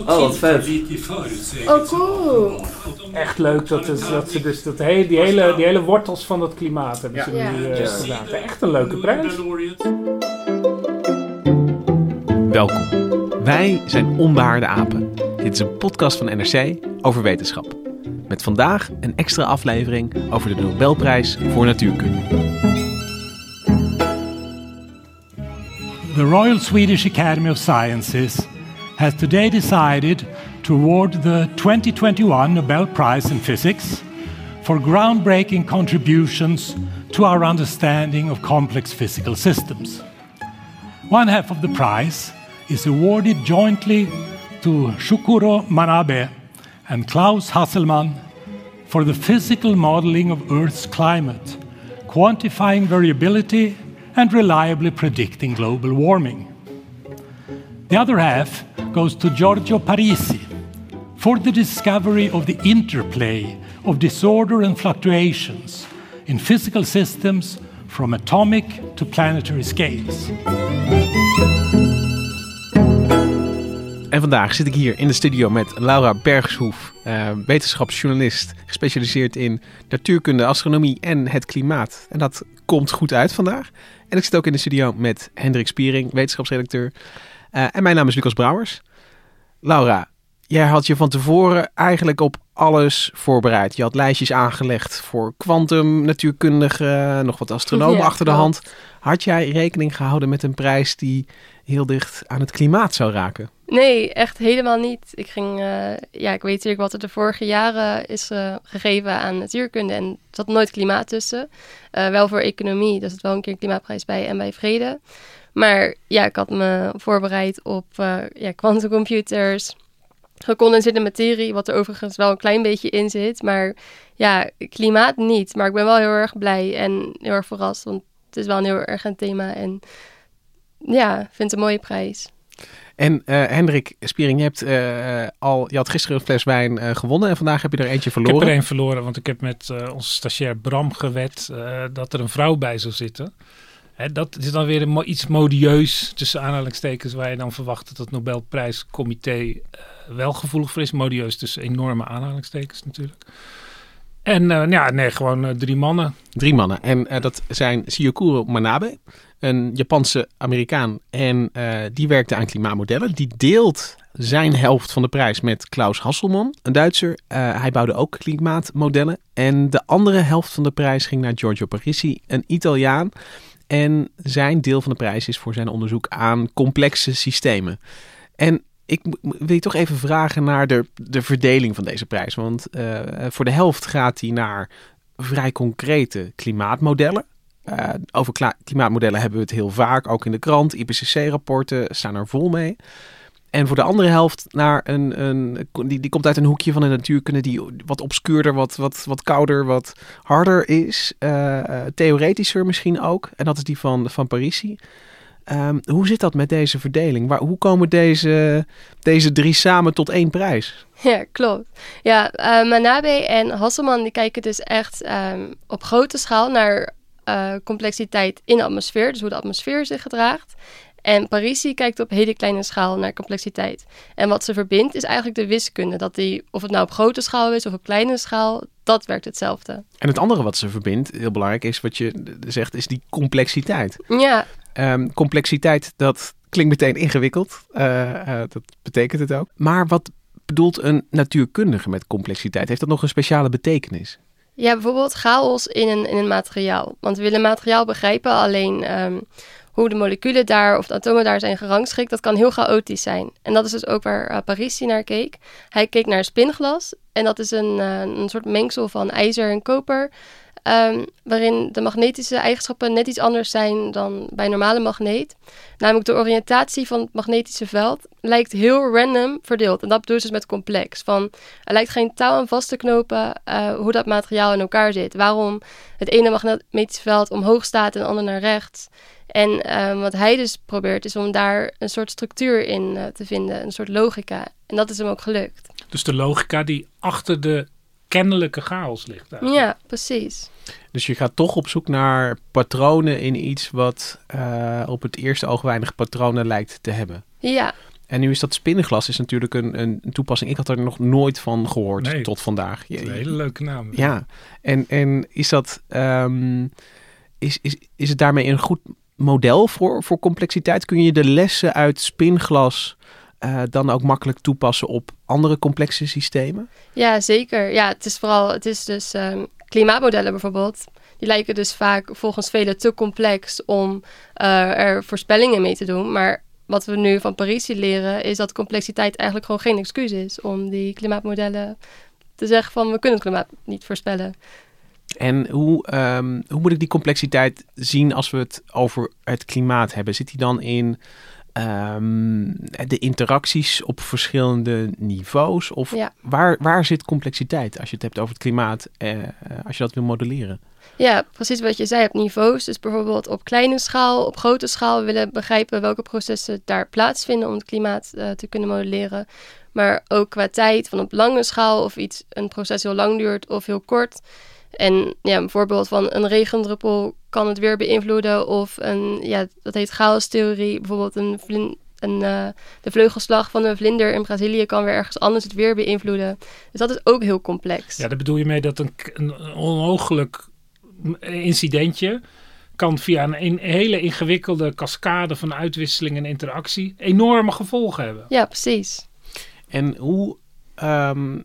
Oh, wat vet. Oh, cool. Echt leuk dat, is, dat ze dus dat hele, die, hele, die hele wortels van dat klimaat hebben ze Ja. nu eh, Ja. gedaan. Echt een leuke prijs. Welkom. Wij zijn Onbehaarde Apen. Dit is een podcast van NRC over wetenschap. Met vandaag een extra aflevering over de Nobelprijs voor Natuurkunde. The Royal Swedish Academy of Sciences has today decided to award the 2021 Nobel Prize in Physics for groundbreaking contributions to our understanding of complex physical systems. One half of the prize is awarded jointly to Shukuro Manabe and Klaus Hasselmann for the physical modeling of Earth's climate, quantifying variability and reliably predicting global warming. The other half goes to Giorgio Parisi for the discovery of the interplay of disorder and fluctuations in physical systems from atomic to planetary scales. En vandaag zit ik hier in de studio met Laura Bergshoef, eh, wetenschapsjournalist, gespecialiseerd in natuurkunde, astronomie en het klimaat. En dat komt goed uit vandaag. En ik zit ook in de studio met Hendrik Spiering, wetenschapsredacteur. Eh, en mijn naam is Lucas Brouwers. Laura, jij had je van tevoren eigenlijk op alles voorbereid. Je had lijstjes aangelegd voor kwantum, natuurkundigen, nog wat astronomen Ja, achter de hand. Had jij rekening gehouden met een prijs die heel dicht aan het klimaat zou raken? Nee, echt helemaal niet. Ik ging, eh, ja, ik weet natuurlijk wat er de vorige jaren is eh, gegeven aan natuurkunde en er zat nooit klimaat tussen. Eh, wel voor economie, daar zit wel een keer een klimaatprijs bij en bij vrede. Maar ja, ik had me voorbereid op ja, quantumcomputers, gecondenseerde materie, wat er overigens wel een klein beetje in zit. Maar ja, klimaat niet. Maar ik ben wel heel erg blij en heel erg verrast, want het is wel een heel erg een thema. En ja, vind het een mooie prijs. En eh, Hendrik Spiering, je, hebt, eh, al, je had gisteren een fles wijn eh, gewonnen en vandaag heb je er eentje Ik verloren. heb er een verloren, want ik heb met eh, onze stagiair Bram gewet eh, dat er een vrouw bij zou zitten. Hè, dat is dan weer een mo- iets modieus, tussen aanhalingstekens, waar je dan verwacht dat het Nobelprijscomité eh, wel gevoelig voor is. Modieus tussen enorme aanhalingstekens natuurlijk. En eh, ja, nee, gewoon eh, drie mannen. Drie mannen. En eh, dat zijn Syokuro Manabe, een Japanse Amerikaan. En eh, die werkte aan klimaatmodellen. Die deelt zijn helft van de prijs met Klaus Hasselmann, een Duitser. Eh, hij bouwde ook klimaatmodellen. En de andere helft van de prijs ging naar Giorgio Parisi, een Italiaan. En zijn deel van de prijs is voor zijn onderzoek aan complexe systemen. En ik wil je toch even vragen naar de, de verdeling van deze prijs. Want eh, voor de helft gaat hij naar vrij concrete klimaatmodellen. Eh, over klimaatmodellen hebben we het heel vaak, ook in de krant. IPCC-rapporten staan er vol mee. En voor de andere helft naar een, een die, die komt uit een hoekje van de natuurkunde die wat obscuurder, wat, wat, wat kouder, wat harder is. Eh, eh, theoretischer misschien ook. En dat is die van, van Parisi. Ehm, hoe zit dat met deze verdeling? Waar, hoe komen deze, deze drie samen tot één prijs? Ja, klopt. Ja, Manabe en Hasselman die kijken dus echt ehm, op grote schaal naar eh, complexiteit in de atmosfeer, dus hoe de atmosfeer zich gedraagt. En Parisi kijkt op hele kleine schaal naar complexiteit. En wat ze verbindt is eigenlijk de wiskunde. Dat die, of het nou op grote schaal is of op kleine schaal, dat werkt hetzelfde. En het andere wat ze verbindt, heel belangrijk is wat je zegt, is die complexiteit. Ja, Ehm, complexiteit, dat klinkt meteen ingewikkeld. Eh, eh, dat betekent het ook. Maar wat bedoelt een natuurkundige met complexiteit? Heeft dat nog een speciale betekenis? Ja, bijvoorbeeld chaos in een, in een materiaal. Want we willen materiaal begrijpen, alleen ehm, hoe de moleculen daar of de atomen daar zijn gerangschikt, dat kan heel chaotisch zijn. En dat is dus ook waar uh, Parisi naar keek. Hij keek naar spinglas en dat is een, uh, een soort mengsel van ijzer en koper. Ehm, waarin de magnetische eigenschappen net iets anders zijn dan bij normale magneet. Namelijk de oriëntatie van het magnetische veld lijkt heel random verdeeld. En dat bedoel je dus met complex. Van, er lijkt geen touw aan vast te knopen uh, hoe dat materiaal in elkaar zit. Waarom het ene magnetische veld omhoog staat en het andere naar rechts. En ehm, wat hij dus probeert is om daar een soort structuur in uh, te vinden, een soort logica. En dat is hem ook gelukt. Dus de logica die achter de kennelijke chaos ligt. Eigenlijk. Ja, precies. Dus je gaat toch op zoek naar patronen in iets wat uh, op het eerste oog weinig patronen lijkt te hebben. Ja. En nu is dat spinnenglas is natuurlijk een, een toepassing. Ik had er nog nooit van gehoord nee, tot vandaag. Je, een hele leuke naam. Ja. En, en is dat um, is, is, is het daarmee een goed model voor, voor complexiteit? Kun je de lessen uit spinglas uh, dan ook makkelijk toepassen op andere complexe systemen? Ja, zeker. Ja, het is vooral, het is dus um, klimaatmodellen bijvoorbeeld. Die lijken dus vaak volgens velen te complex om uh, er voorspellingen mee te doen. Maar wat we nu van Paris leren, is dat complexiteit eigenlijk gewoon geen excuus is om die klimaatmodellen te zeggen van we kunnen het klimaat niet voorspellen. En hoe, um, hoe moet ik die complexiteit zien als we het over het klimaat hebben? Zit die dan in um, de interacties op verschillende niveaus? Of ja. waar, waar zit complexiteit als je het hebt over het klimaat, uh, als je dat wil modelleren? Ja, precies wat je zei op niveaus. Dus bijvoorbeeld op kleine schaal, op grote schaal. We willen begrijpen welke processen daar plaatsvinden om het klimaat uh, te kunnen modelleren. Maar ook qua tijd, van op lange schaal of iets, een proces heel lang duurt of heel kort. En ja, een voorbeeld van een regendruppel kan het weer beïnvloeden. Of een, ja, dat heet chaostheorie. Bijvoorbeeld een, vlin, een uh, de vleugelslag van een vlinder in Brazilië kan weer ergens anders het weer beïnvloeden. Dus dat is ook heel complex. Ja, daar bedoel je mee dat een, een onmogelijk incidentje kan via een, een, hele ingewikkelde cascade van uitwisseling en interactie enorme gevolgen hebben. Ja, precies. En hoe, um,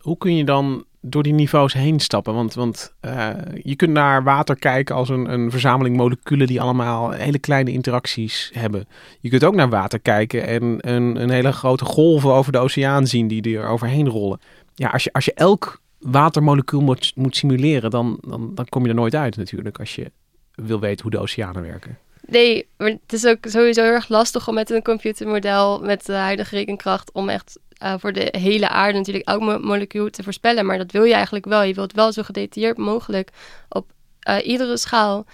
hoe kun je dan door die niveaus heen stappen? Want, want uh, je kunt naar water kijken als een, een verzameling moleculen die allemaal hele kleine interacties hebben. Je kunt ook naar water kijken en een, een hele grote golven over de oceaan zien die er overheen rollen. Ja, als je, als je elk watermolecuul moet, moet simuleren, dan, dan, dan kom je er nooit uit natuurlijk als je wil weten hoe de oceanen werken. Nee, maar het is ook sowieso erg lastig om met een computermodel met de huidige rekenkracht om echt uh, voor de hele aarde natuurlijk elk mo molecuul te voorspellen. Maar dat wil je eigenlijk wel. Je wilt wel zo gedetailleerd mogelijk op uh, iedere schaal,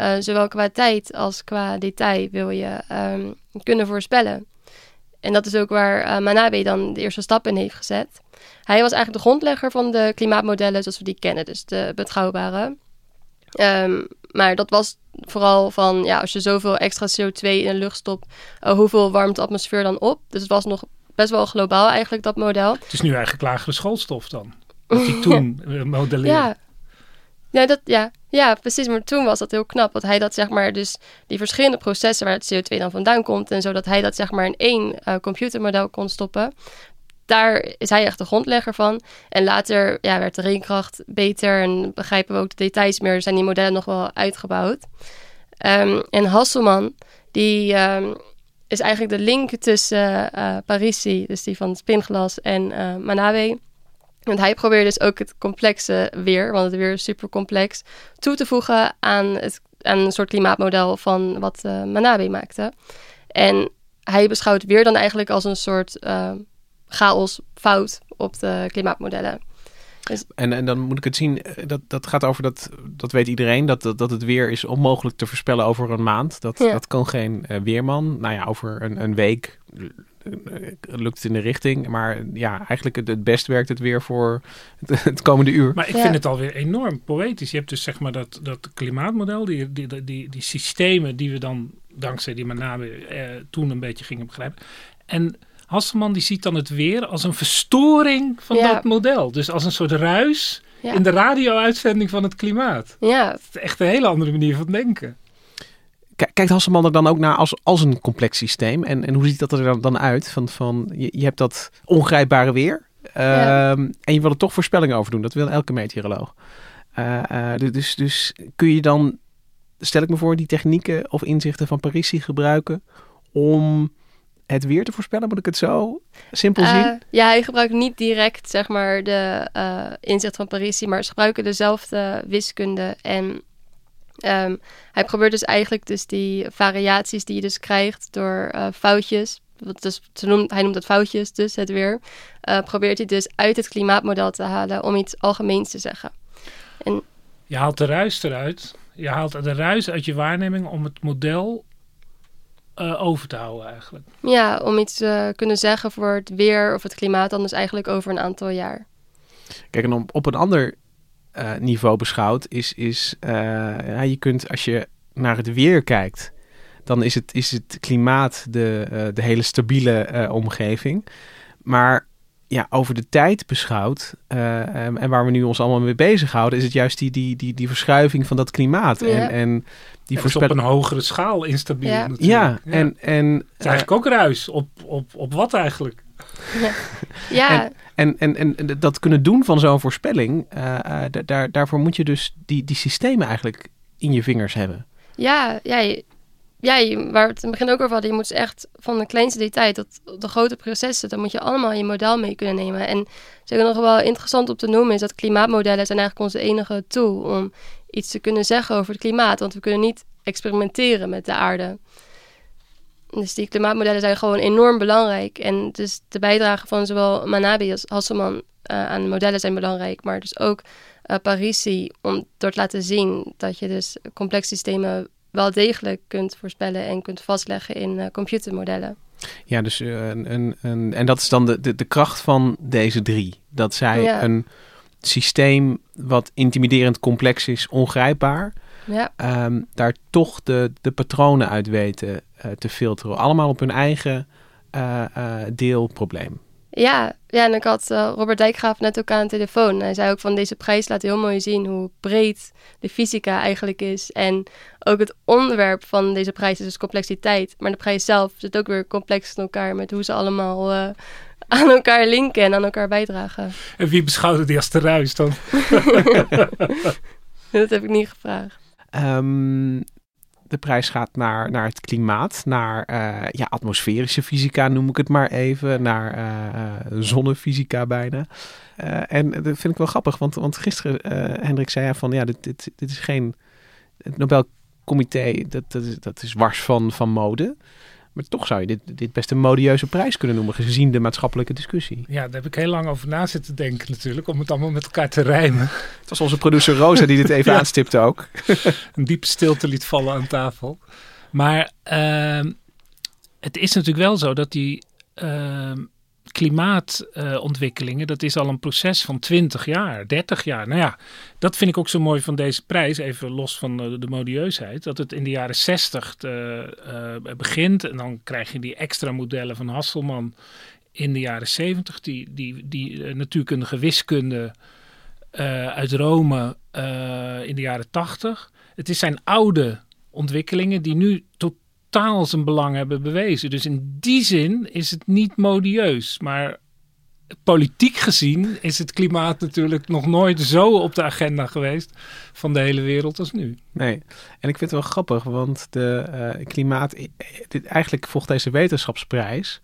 uh, zowel qua tijd als qua detail, wil je um, kunnen voorspellen. En dat is ook waar Manabe dan de eerste stap in heeft gezet. Hij was eigenlijk de grondlegger van de klimaatmodellen zoals we die kennen, dus de betrouwbare. Um, maar dat was vooral van, ja, als je zoveel extra CO2 in de lucht stopt, hoeveel warmt de atmosfeer dan op? Dus het was nog best wel globaal eigenlijk, dat model. Het is nu eigenlijk lagere schoolstof dan, wat die toen modelleerde. Ja. Ja, dat, ja. ja, precies. Maar toen was dat heel knap. Dat hij dat zeg maar, dus die verschillende processen waar het CO2 dan vandaan komt. En zodat hij dat zeg maar in één uh, computermodel kon stoppen daar is hij echt de grondlegger van. En later ja, werd de rekenkracht beter en begrijpen we ook de details meer. Zijn die modellen nog wel uitgebouwd. Um, en Hasselman, die um, is eigenlijk de link tussen uh, Parisi, dus die van spinglas, en uh, Manabe. Want hij probeert dus ook het complexe weer, want het weer is super complex, toe te voegen aan, het, aan een soort klimaatmodel van wat uh, Manabe maakte. En hij beschouwt weer dan eigenlijk als een soort chaos, fout op de klimaatmodellen. Dus... En, en dan moet ik het zien, dat, dat gaat over dat, dat weet iedereen, dat, dat, dat het weer is onmogelijk te voorspellen over een maand. Dat, ja. dat kan geen uh, weerman. Nou ja, over een, een week lukt het in de richting. Maar ja, eigenlijk het, het best werkt het weer voor het, het komende uur. Maar ik Ja. vind het alweer enorm poëtisch. Je hebt dus zeg maar dat, dat klimaatmodel, die, die, die, die, die systemen die we dan dankzij die met name eh, toen een beetje gingen begrijpen. En Hasselman die ziet dan het weer als een verstoring van Ja. dat model. Dus als een soort ruis Ja. in de radio-uitzending van het klimaat. Ja, Het is echt een hele andere manier van denken. Kijkt Hasselman er dan ook naar als, als een complex systeem? En, en hoe ziet dat er dan, dan uit? Van, van, je, je hebt dat ongrijpbare weer. Ja. ehm, En je wil er toch voorspellingen over doen. Dat wil elke meteoroloog. Eh, eh, dus, dus kun je dan, stel ik me voor, die technieken of inzichten van Parisi gebruiken om het weer te voorspellen? Moet ik het zo simpel Uh, zien? ja, hij gebruikt niet direct zeg maar de eh, inzicht van Parisi, maar ze gebruiken dezelfde wiskunde. En ehm, hij probeert dus eigenlijk dus die variaties die je dus krijgt door eh, foutjes, wat dus, ze noemt, hij noemt dat foutjes, dus het weer, eh, probeert hij dus uit het klimaatmodel te halen om iets algemeens te zeggen. En Je haalt de ruis eruit. Je haalt de ruis uit je waarneming om het model eh, over te houden eigenlijk. ja, om iets te kunnen zeggen voor het weer of het klimaat, dan dus eigenlijk over een aantal jaar. Kijk, en op, op een ander eh, niveau beschouwd is, is eh, ja, je kunt als je naar het weer kijkt, dan is het, is het klimaat de, eh, de hele stabiele eh, omgeving. Maar ja, over de tijd beschouwd, eh, en, en waar we nu ons allemaal mee bezighouden, is het juist die, die, die, die verschuiving van dat klimaat. Ja. En, en die Die is op een hogere schaal instabiel Ja. natuurlijk. Ja, en, en, Het is eigenlijk ook ruis. Op, op, op wat eigenlijk? Ja, En, en, en en dat kunnen doen van zo'n voorspelling, eh, eh, da- daar, daarvoor moet je dus die, die systemen eigenlijk in je vingers hebben. Ja, ja, ja waar we het in het begin ook over hadden, je moet dus echt van de kleinste detail tot de grote processen, dan moet je allemaal in je model mee kunnen nemen. En zeker nog wel interessant om te noemen is dat klimaatmodellen zijn eigenlijk onze enige tool om iets te kunnen zeggen over het klimaat, want we kunnen niet experimenteren met de aarde. Dus die klimaatmodellen zijn gewoon enorm belangrijk. En dus de bijdrage van zowel Manabi als Hasselman eh, aan de modellen zijn belangrijk. Maar dus ook eh, Parisi, om door te laten zien dat je dus complexe systemen wel degelijk kunt voorspellen en kunt vastleggen in eh, computermodellen. Ja, dus een, een, een, en dat is dan de, de, de kracht van deze drie. Dat zij Ja. een systeem wat intimiderend complex is, ongrijpbaar, Ja, ehm, daar toch de, de patronen uit weten eh, te filteren. Allemaal op hun eigen eh, eh, deelprobleem. ja, ja en ik had Robert Dijkgraaf net ook aan de telefoon. Hij zei ook van deze prijs laat heel mooi zien hoe breed de fysica eigenlijk is. En ook het onderwerp van deze prijs is dus complexiteit. Maar de prijs zelf zit ook weer complex in elkaar met hoe ze allemaal aan elkaar linken en aan elkaar bijdragen. En wie beschouwde die als de ruis dan? Dat heb ik niet gevraagd. Ehm, de prijs gaat naar, naar het klimaat, naar eh, ja, atmosferische fysica noem ik het maar even, naar eh, eh, zonnefysica bijna. Eh, en dat vind ik wel grappig, want, want gisteren, eh Hendrik zei ja van ja, dit, dit, dit is geen, het Nobelcomité, dat, dat, is, dat is wars van, van mode. Maar toch zou je dit, dit best een modieuze prijs kunnen noemen, gezien de maatschappelijke discussie. Ja, daar heb ik heel lang over na zitten denken natuurlijk. Om het allemaal met elkaar te rijmen. Het was onze producer Rosa die dit even Ja. aanstipte ook. Een diepe stilte liet vallen aan tafel. Maar ehm, het is natuurlijk wel zo dat die ehm, klimaatontwikkelingen, dat is al een proces van 20 jaar, 30 jaar. Nou ja, dat vind ik ook zo mooi van deze prijs, even los van de, de modieusheid, dat het in de jaren 60 eh, eh, begint en dan krijg je die extra modellen van Hasselman in de jaren 70, die, die, die eh, natuurkundige wiskunde eh, uit Rome eh, in de jaren 80. Het is zijn oude ontwikkelingen die nu totaal zijn belang hebben bewezen. Dus in die zin is het niet modieus. Maar politiek gezien is het klimaat natuurlijk nog nooit zo op de agenda geweest van de hele wereld als nu. Nee, en ik vind het wel grappig, want de eh, klimaat... eh, Dit, eigenlijk volgt deze wetenschapsprijs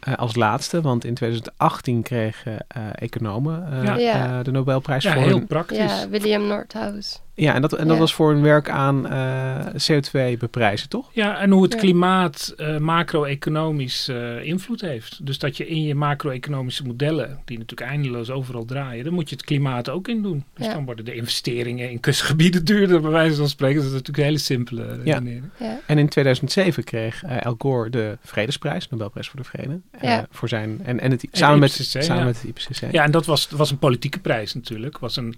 eh, als laatste, want in 2018 kregen eh, economen Ja. Ja. de Nobelprijs Ja, voor heel hun- praktisch. Ja, William Nordhaus. Ja, en dat, en dat Ja. was voor hun werk aan eh, CO2 beprijzen, toch? Ja, en hoe het Ja. klimaat eh, macro-economisch eh, invloed heeft. Dus dat je in je macro-economische modellen, die natuurlijk eindeloos overal draaien, dan moet je het klimaat ook in doen. Dus Ja. dan worden de investeringen in kustgebieden duurder, bij wijze van spreken. Dat is natuurlijk een hele simpele redenering. Ja. En in 2007 kreeg Al Gore de Vredesprijs, Nobelprijs voor de Vrede. eh, voor zijn, en, en het, samen, met, IPCC, samen ja. met het IPCC. Ja, en dat was, was een politieke prijs natuurlijk. was een,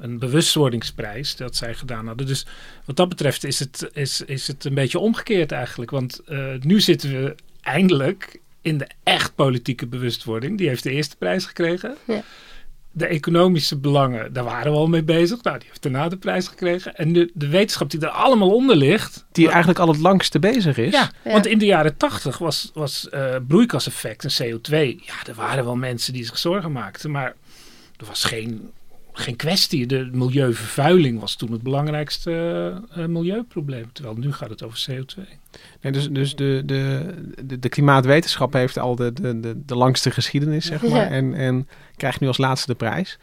een bewustwordingsprijs dat zij gedaan hadden. Dus wat dat betreft is het, is, is het een beetje omgekeerd eigenlijk. Want eh, nu zitten we eindelijk in de echt politieke bewustwording. Die heeft de eerste prijs gekregen. Ja. De economische belangen, daar waren we al mee bezig. Nou, die heeft daarna de prijs gekregen. En de, de wetenschap die er allemaal onder ligt. Die eigenlijk al het langste bezig is. Ja, Ja. want in de jaren tachtig was, was eh, broeikaseffect en CO2. Ja, er waren wel mensen die zich zorgen maakten, maar er was geen, geen kwestie. De milieuvervuiling was toen het belangrijkste uh, milieuprobleem. Terwijl nu gaat het over CO2. Nee, dus dus de, de, de, de klimaatwetenschap heeft al de, de, de, de langste geschiedenis, zeg maar. En, en krijgt nu als laatste de prijs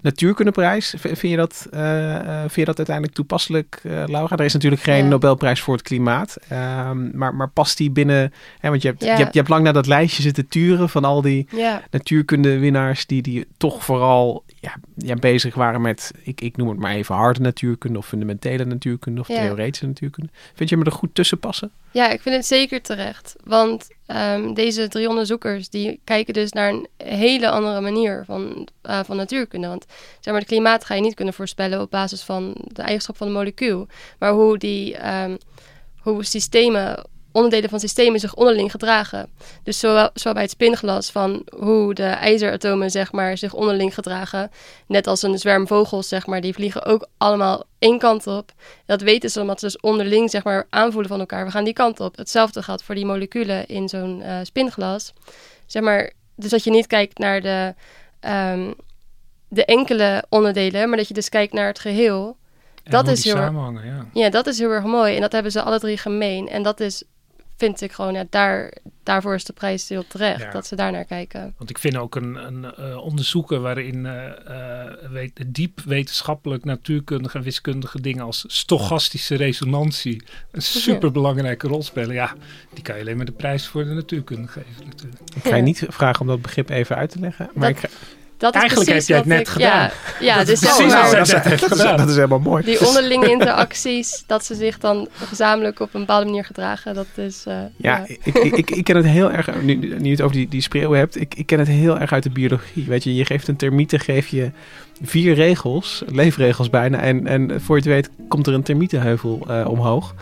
natuurkundeprijs. Vind je dat, uh, vind je dat uiteindelijk toepasselijk, uh, Laura? Er is natuurlijk geen Nobelprijs voor het klimaat. Um, maar, maar past die binnen... Hè, want je hebt, je, hebt, je hebt lang naar dat lijstje zitten turen van al die ja. natuurkundewinnaars... Die, die toch vooral ja, ja, bezig waren met, ik, ik noem het maar even harde natuurkunde... of fundamentele natuurkunde of theoretische natuurkunde. Vind je me er goed tussen passen? Ja, ik vind het zeker terecht. Want um, deze drie onderzoekers die kijken dus naar een hele andere manier van, uh, van natuurkunde. Want zeg maar, het klimaat ga je niet kunnen voorspellen op basis van de eigenschap van het molecuul. Maar hoe die um, hoe systemen onderdelen van systemen zich onderling gedragen. Dus zowel, zowel bij het spinglas van hoe de ijzeratomen zeg maar, zich onderling gedragen. Net als een zwerm vogels, zeg maar, die vliegen ook allemaal één kant op. Dat weten ze omdat ze dus onderling zeg maar, aanvoelen van elkaar. We gaan die kant op. Hetzelfde geldt voor die moleculen in zo'n uh, spinglas. Zeg maar, dus dat je niet kijkt naar de, um, de enkele onderdelen, maar dat je dus kijkt naar het geheel. dat is heel ja. ja, dat is heel erg mooi. En dat hebben ze alle drie gemeen. En dat is vind ik gewoon, ja, daar, daarvoor is de prijs heel terecht. Dat ze daar naar kijken. Want ik vind ook een, een uh, onderzoeken waarin uh, uh, weet, diep wetenschappelijk, natuurkundige en wiskundige dingen als stochastische resonantie een superbelangrijke rol spelen. Ja, die kan je alleen maar de prijs voor de natuurkunde geven natuurlijk. Ik ga je niet vragen om dat begrip even uit te leggen. Maar ik dat Eigenlijk heb jij het net gedaan. Ja, ja dat dus is precies dat, dat, dat, is helemaal mooi. Die onderlinge interacties, dat ze zich dan gezamenlijk op een bepaalde manier gedragen, dat is... Uh, ja, ja. Ik, ik, ik, ken het heel erg, nu, nu je het over die, die spreeuwen hebt, ik, ik ken het heel erg uit de biologie. Weet je, je geeft een termieten, geef je vier regels, leefregels bijna, en, en voor je het weet komt er een termietenheuvel uh, omhoog.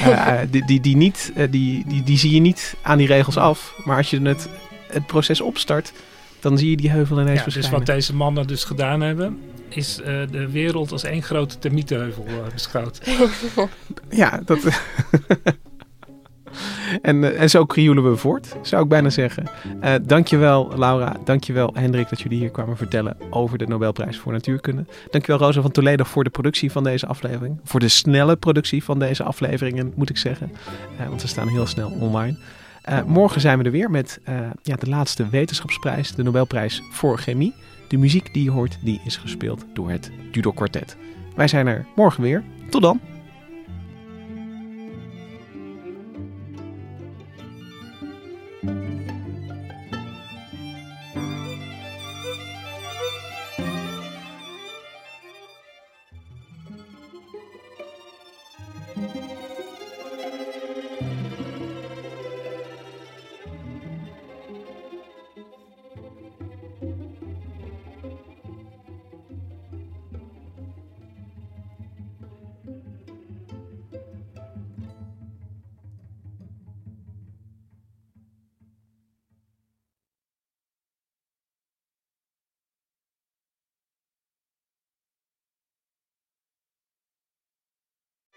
Uh, die, die, die, niet, die, die, die zie je niet aan die regels af, maar als je het, het proces opstart dan zie je die heuvel ineens ja, verschijnen. Dus wat deze mannen dus gedaan hebben, is uh, de wereld als één grote termietenheuvel uh, beschouwd. ja, dat... en, uh, en zo krioelen we voort, zou ik bijna zeggen. Uh, dankjewel Laura, dankjewel Hendrik dat jullie hier kwamen vertellen over de Nobelprijs voor Natuurkunde. Dankjewel Rosa van Toledo voor de productie van deze aflevering. Voor de snelle productie van deze afleveringen, moet ik zeggen. want ze staan heel snel online. Uh, morgen zijn we er weer met uh, ja, de laatste wetenschapsprijs, de Nobelprijs voor chemie. De muziek die je hoort, die is gespeeld door het Judo Quartet. Wij zijn er morgen weer. Tot dan!